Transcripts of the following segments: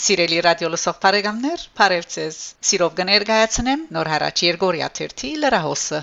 Սիրելի ռադիո լսող բարեկամներ, բարևձեզ։ Սիրով կներկայացնեմ նոր հարաճ Երգորիա 1-ի լրահոսը։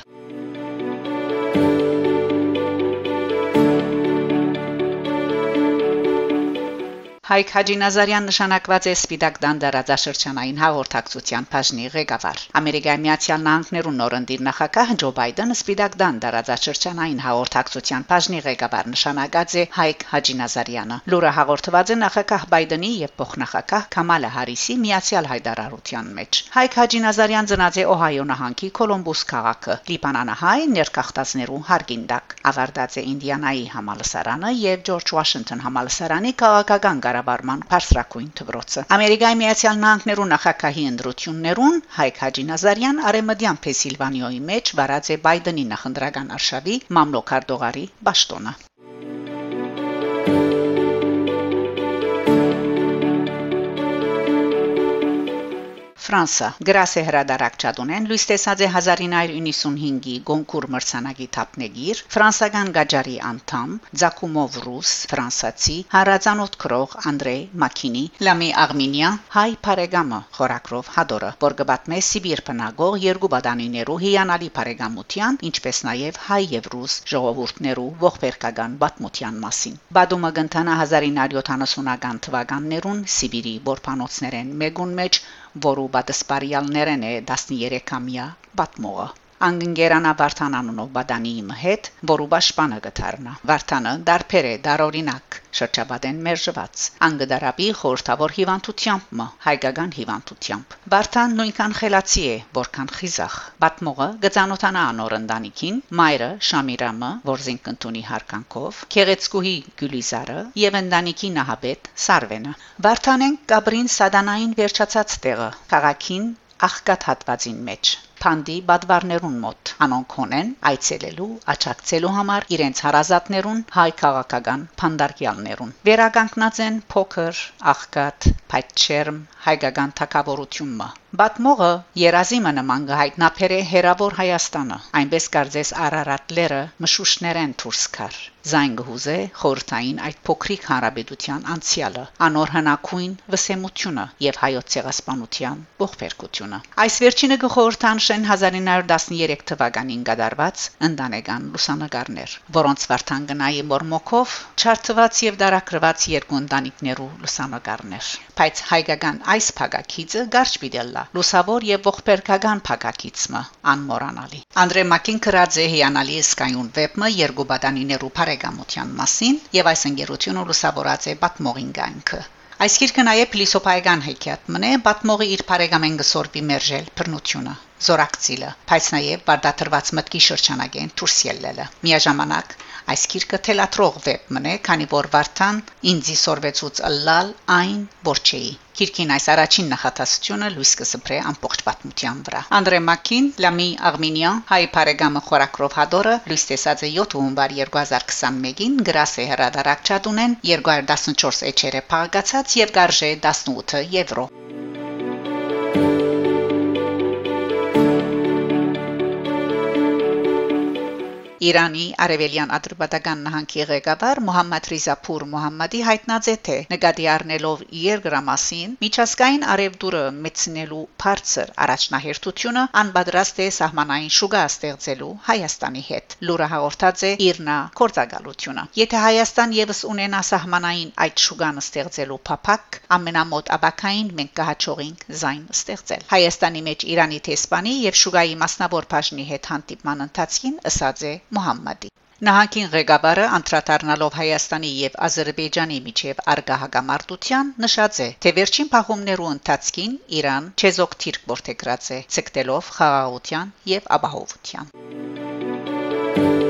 Հայկ Հաջի Նազարյան նշանակված է Սպիտակ դան դարաձաշրջանային հաղորդակցության բաժնի ղեկավար։ Ամերիկայի Միացյալ Նահանգներու նորընտիր նախագահ Ջո Բայդենը Սպիտակ դան դարաձաշրջանային հաղորդակցության բաժնի ղեկավար նշանակած է Հայկ Հաջի Նազարյանը։ Լուրը հաղորդված է նախագահ Բայդենի եւ փոխնախագահ Կամալա Հարիսի Միացյալ Հայդարարության մեջ։ Հայկ Հաջի Նազարյան ծնած է Օհայո նահանգի Կոլումբուս քաղաքը։ Լիբանանահայ ներկախտածներու հարգինդակ։ Ավարտած է Ինդիանայի համալսարանը եւ Ջորջ Վաշինգտոն համալսարանի քաղաքական կառավարման բարձրակույն դպրոցը։ Ամերիկայի Միացյալ Նահանգներու նախագահի ընդրություններուն Հայկ Հաջի Նազարյան արեմդյան Փեսիլվանիոյի մեջ վարած է Բայդենի նախնդրական արշավի մամլոքարդողարի ճշտոնը։ Ֆրանսա գրասե հրադարակ ճադունեն լույս տեսած է 1995-ի Գոնկուր մրցանակի թափնեգիր ֆրանսական գաջարի անդամ Ձակումով ռուս ֆրանսացի հարազանոթ քրող Անդրե Մակինի Լամի Աղմինիա հայ Փարեգամը խորակրով հադորը որ գբատմե Սիբիր բնագող երկու բադանիներու հիանալի Փարեգամության ինչպես նաև հայ եւ ռուս ժողովուրդներու ողբերգական պատմության մասին Բադումը գնտանա 1970-ական թվականներուն Սիբիրի բորփանոցներեն մեգուն մեջ որու բադսպարիալներն է 13-ամյա պատմողը անգնգերանա Վարդան անունով բադանիի հետ, որու պաշտպանը գթարնա։ Վարդանը դարբեր է դարօրինակ, շրջաբադեն մերժված, անգդարաբի խորթավոր հիվանդությամբ մը, հայկական հիվանդությամբ։ Վարդան նույնքան խելացի է, որքան խիզախ։ Պատմողը գծանոթանա անոր ընտանիքին, մայրը Շամիրամը, որ զինքնտունի հարկանքով, Քեղեցկուհի Գյուլիզարը եւ ընտանիքի նահաբետ Սարվենը։ Վարդանեն Գաբրին Սադանային վերջացած տեղը, քաղաքին աղքատ հատվածին մեջ Փանդի բադվարներուն մոտ անոնք ունեն այցելելու աճակցելու համար իրենց հարազատներուն հայ քաղաքական փանդարկյալներուն վերականգնած են փոքր աղքատ փայտչերմ հայկական թակավորությունը Բատմողը երազիմը նման գահիտնափեր է հերավոր Հայաստանը այնպես կարծես Արարատ լերը մշուշներեն դուրս կար զայն գուզե խորթային այդ փոքրիկ հարաբերության անցյալը անոր հնակույն վսեմությունը եւ հայոց ցեղասպանության ողբերգությունը այս վերջինը գխորթան շեն 1913 թվականին գդարված ընտանեկան լուսանկարներ որոնց վարդան գնայի մորմոկով չարթված եւ դարակրված երկու ընտանիքներու լուսանկարներ բայց հայկական այս փակակիցը գարչ պիտելլա լուսավոր եւ ողբերգական փակակիցը անմոռանալի Անդրե Մակին կրած է հիանալի սկայուն վեբը երկու բադանիներու բարեկամության մասին եւ այս ընկերությունը լուսավորած է պատմողին գանքը Այս գիրքը նաև փիլիսոփայական հեքիաթ մնե պատմողի իր բարեկամեն գսորբի մերժել բռնությունը զորակցիլը բայց նաև բարդատրված մտքի շրջանագեն դուրս ելնելը միաժամանակ Այս քիրքը թելատրող վեբ մնե, քանի որ Վարդան ինձի սորվեցուց ըլլալ այն որչեի։ Քիրքին այս առաջին նախատասությունը լույս կսփրե ամբողջ պատմության վրա։ Անդրե Մակին, Լամի Աղմինյան, հայ բարեկամը Խորակրով հադորը լույս տեսած է 7 հունվար 2021-ին գրաս է հրադարակ չադունեն 214 էջերը փաղկացած եւ գարժե 18 եվրո։ Իրանի արևելյան ադրբեջան նահանգի ղեկավար Մոհամմադ Ռիզա Փուր Մոհամմադի հայտնած է թե նկատի առնելով երկրամասին միջազգային արևդուրը մեծնելու բարձր առաջնահերթությունը անբադրաստ է սահմանային շուգա ստեղծելու Հայաստանի հետ լուրը հաղորդած է Իրնա կորցակալությունը եթե Հայաստան եւս ունենա սահմանային այդ շուգան ստեղծելու փափակ ամենամոտ աբակային մենք կհաջողենք զայն ստեղծել Հայաստանի մեջ Իրանի տեսփանի եւ շուգայի մասնավոր բաժնի հետ հանդիպման ընթացքին ըսած է Մուհամմադի Նահանգին ղեկավարը անդրադառնալով Հայաստանի եւ Ադրբեջանի միջև արգա հագամարտության նշած է, թե վերջին փախումներու ընթացքին Իրան չեզոք թիրք որթեգրած է, ցկտելով խաղաղության եւ ապահովության։ Հունգարիո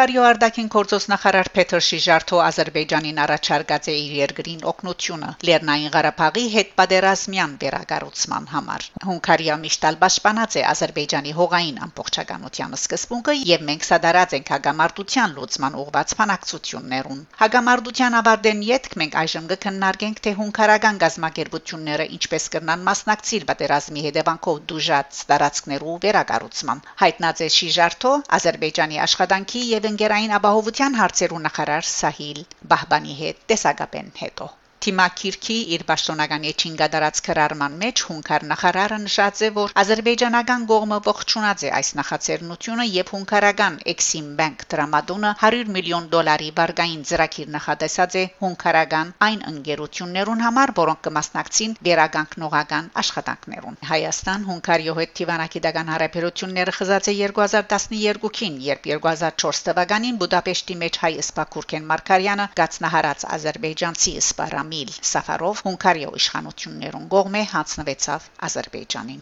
արտաքին գործոս նախարար Պետր Շիժարթո Ադրբեջանին առաջարկած է իր երկրին օգնությունը Լեռնային Ղարաբաղի հետ պատերազմյան վերագառուցման համար։ Հունգարիա միշտալ պաշտպանած է Ադրբեջանի հողային ամբողջականության սկզբունքը եւ մենք սադարած ենք հագամարտության լուծման ուղղված փանակցություններուն։ Հագամարտության ավարտեն յետք մենք այժմ կքննարկենք թե հունգարական գազམ་ակերպությունները ինչպես կրնան մասնակցել պատերազմի հետևանքով դուժած տարածքներու վերագառուցման։ Հայտնած է Շիժարթո Ադրբեջանի աշխատանքի եւ ընկերային ապահովության հարցերու նախարար Սահիլ Բահբանի հետ տեսակապեն հետո Թիմակիրքի իր պաշտոնական էջին գդարած քրարման մեջ հունկար նախարարը նշած է, որ ազերբայջանական կողմը ողջունած է այս նախաձեռնությունը եւ հունկարական Exim Bank դրամատոնը 100 միլիոն դոլարի վարկային ծրագիր նախատեսած է հունկարական այն ընկերություններուն համար, որոնք կմասնակցին վերագանքնողական աշխատանքներուն։ Հայաստան Հունկարիո հետ Տիվանակիդական հարաբերությունները խզած է 2012-ին, երբ 2004 թվականին Բուդապեշտի մեջ հայ սպակուրքեն Մարկարյանը գացնահարած ազերբայջանցի սպարամ Ռամիլ Սաֆարով Հունգարիա իշխանություններուն կողմէ հանձնվեցավ Ադրբեջանին։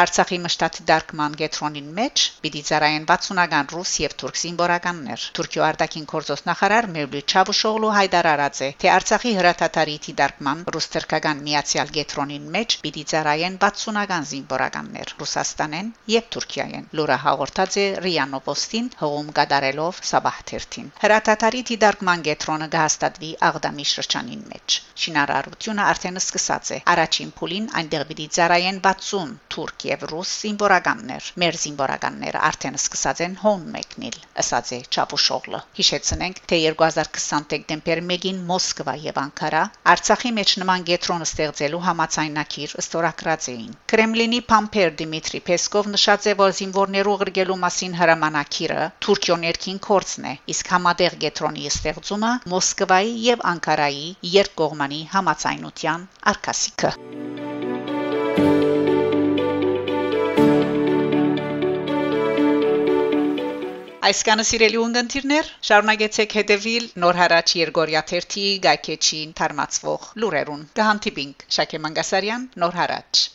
Արցախի մշտաց դարկման գետրոնին մեջ պիտի ծարայեն 60-ական ռուս եւ թուրք զինվորականներ։ Թուրքիո արտաքին գործոս նախարար Մևլութ Չավուշօղլու հայտարարած է, թե Արցախի հրաթաթարի դարկման ռուս-թուրքական միացյալ գետրոնին մեջ պիտի ծարայեն 60-ական զինվորականներ Ռուսաստանեն եւ Թուրքիայեն։ Լուրը հաղորդած է Ռիա Նոպոստին հողում կդարելով Սաբահ թերթին։ Հրաթաթարի դարկման գետրոնը կհաստատվի Աղդամի շրջանին մեջ։ Շինարարությունը արդեն սկսած է։ Առաջին փուլին այնտեղ պիտի ծարայեն 60 թուրք եւ ռուս զինվորականներ։ Մեր զինվորականները արդեն սկսած են հոն մեկնել, ասաց է Չապուշօղլը։ Հիշեցնենք, թե 2020 դեկտեմբեր 1-ին Մոսկվա եւ Անկարա Արցախի մեջ նման գետրոն ստեղծելու համացայնակիր ստորագրած էին։ Կրեմլինի Պամպեր Դիմիտրի Պեսկով նշած է, որ զինվորներու ղրգելու մասին հրամանակիրը Թուրքիո ներքին կորցն է, իսկ համատեղ գետրոնի ստեղծումը Մոսկվայի եւ Անկարայի երկկողմանի համացայնության արկասիքը։ Այսքանը սիրելի ունգընտիրներ, շարունակեցեք հետևել Նոր հարաճ Երգորիա 1-ի գայքեչին թարմացվող լուրերուն։ Կհանդիպինք Շակե Մանգասարյան Նոր հարաճ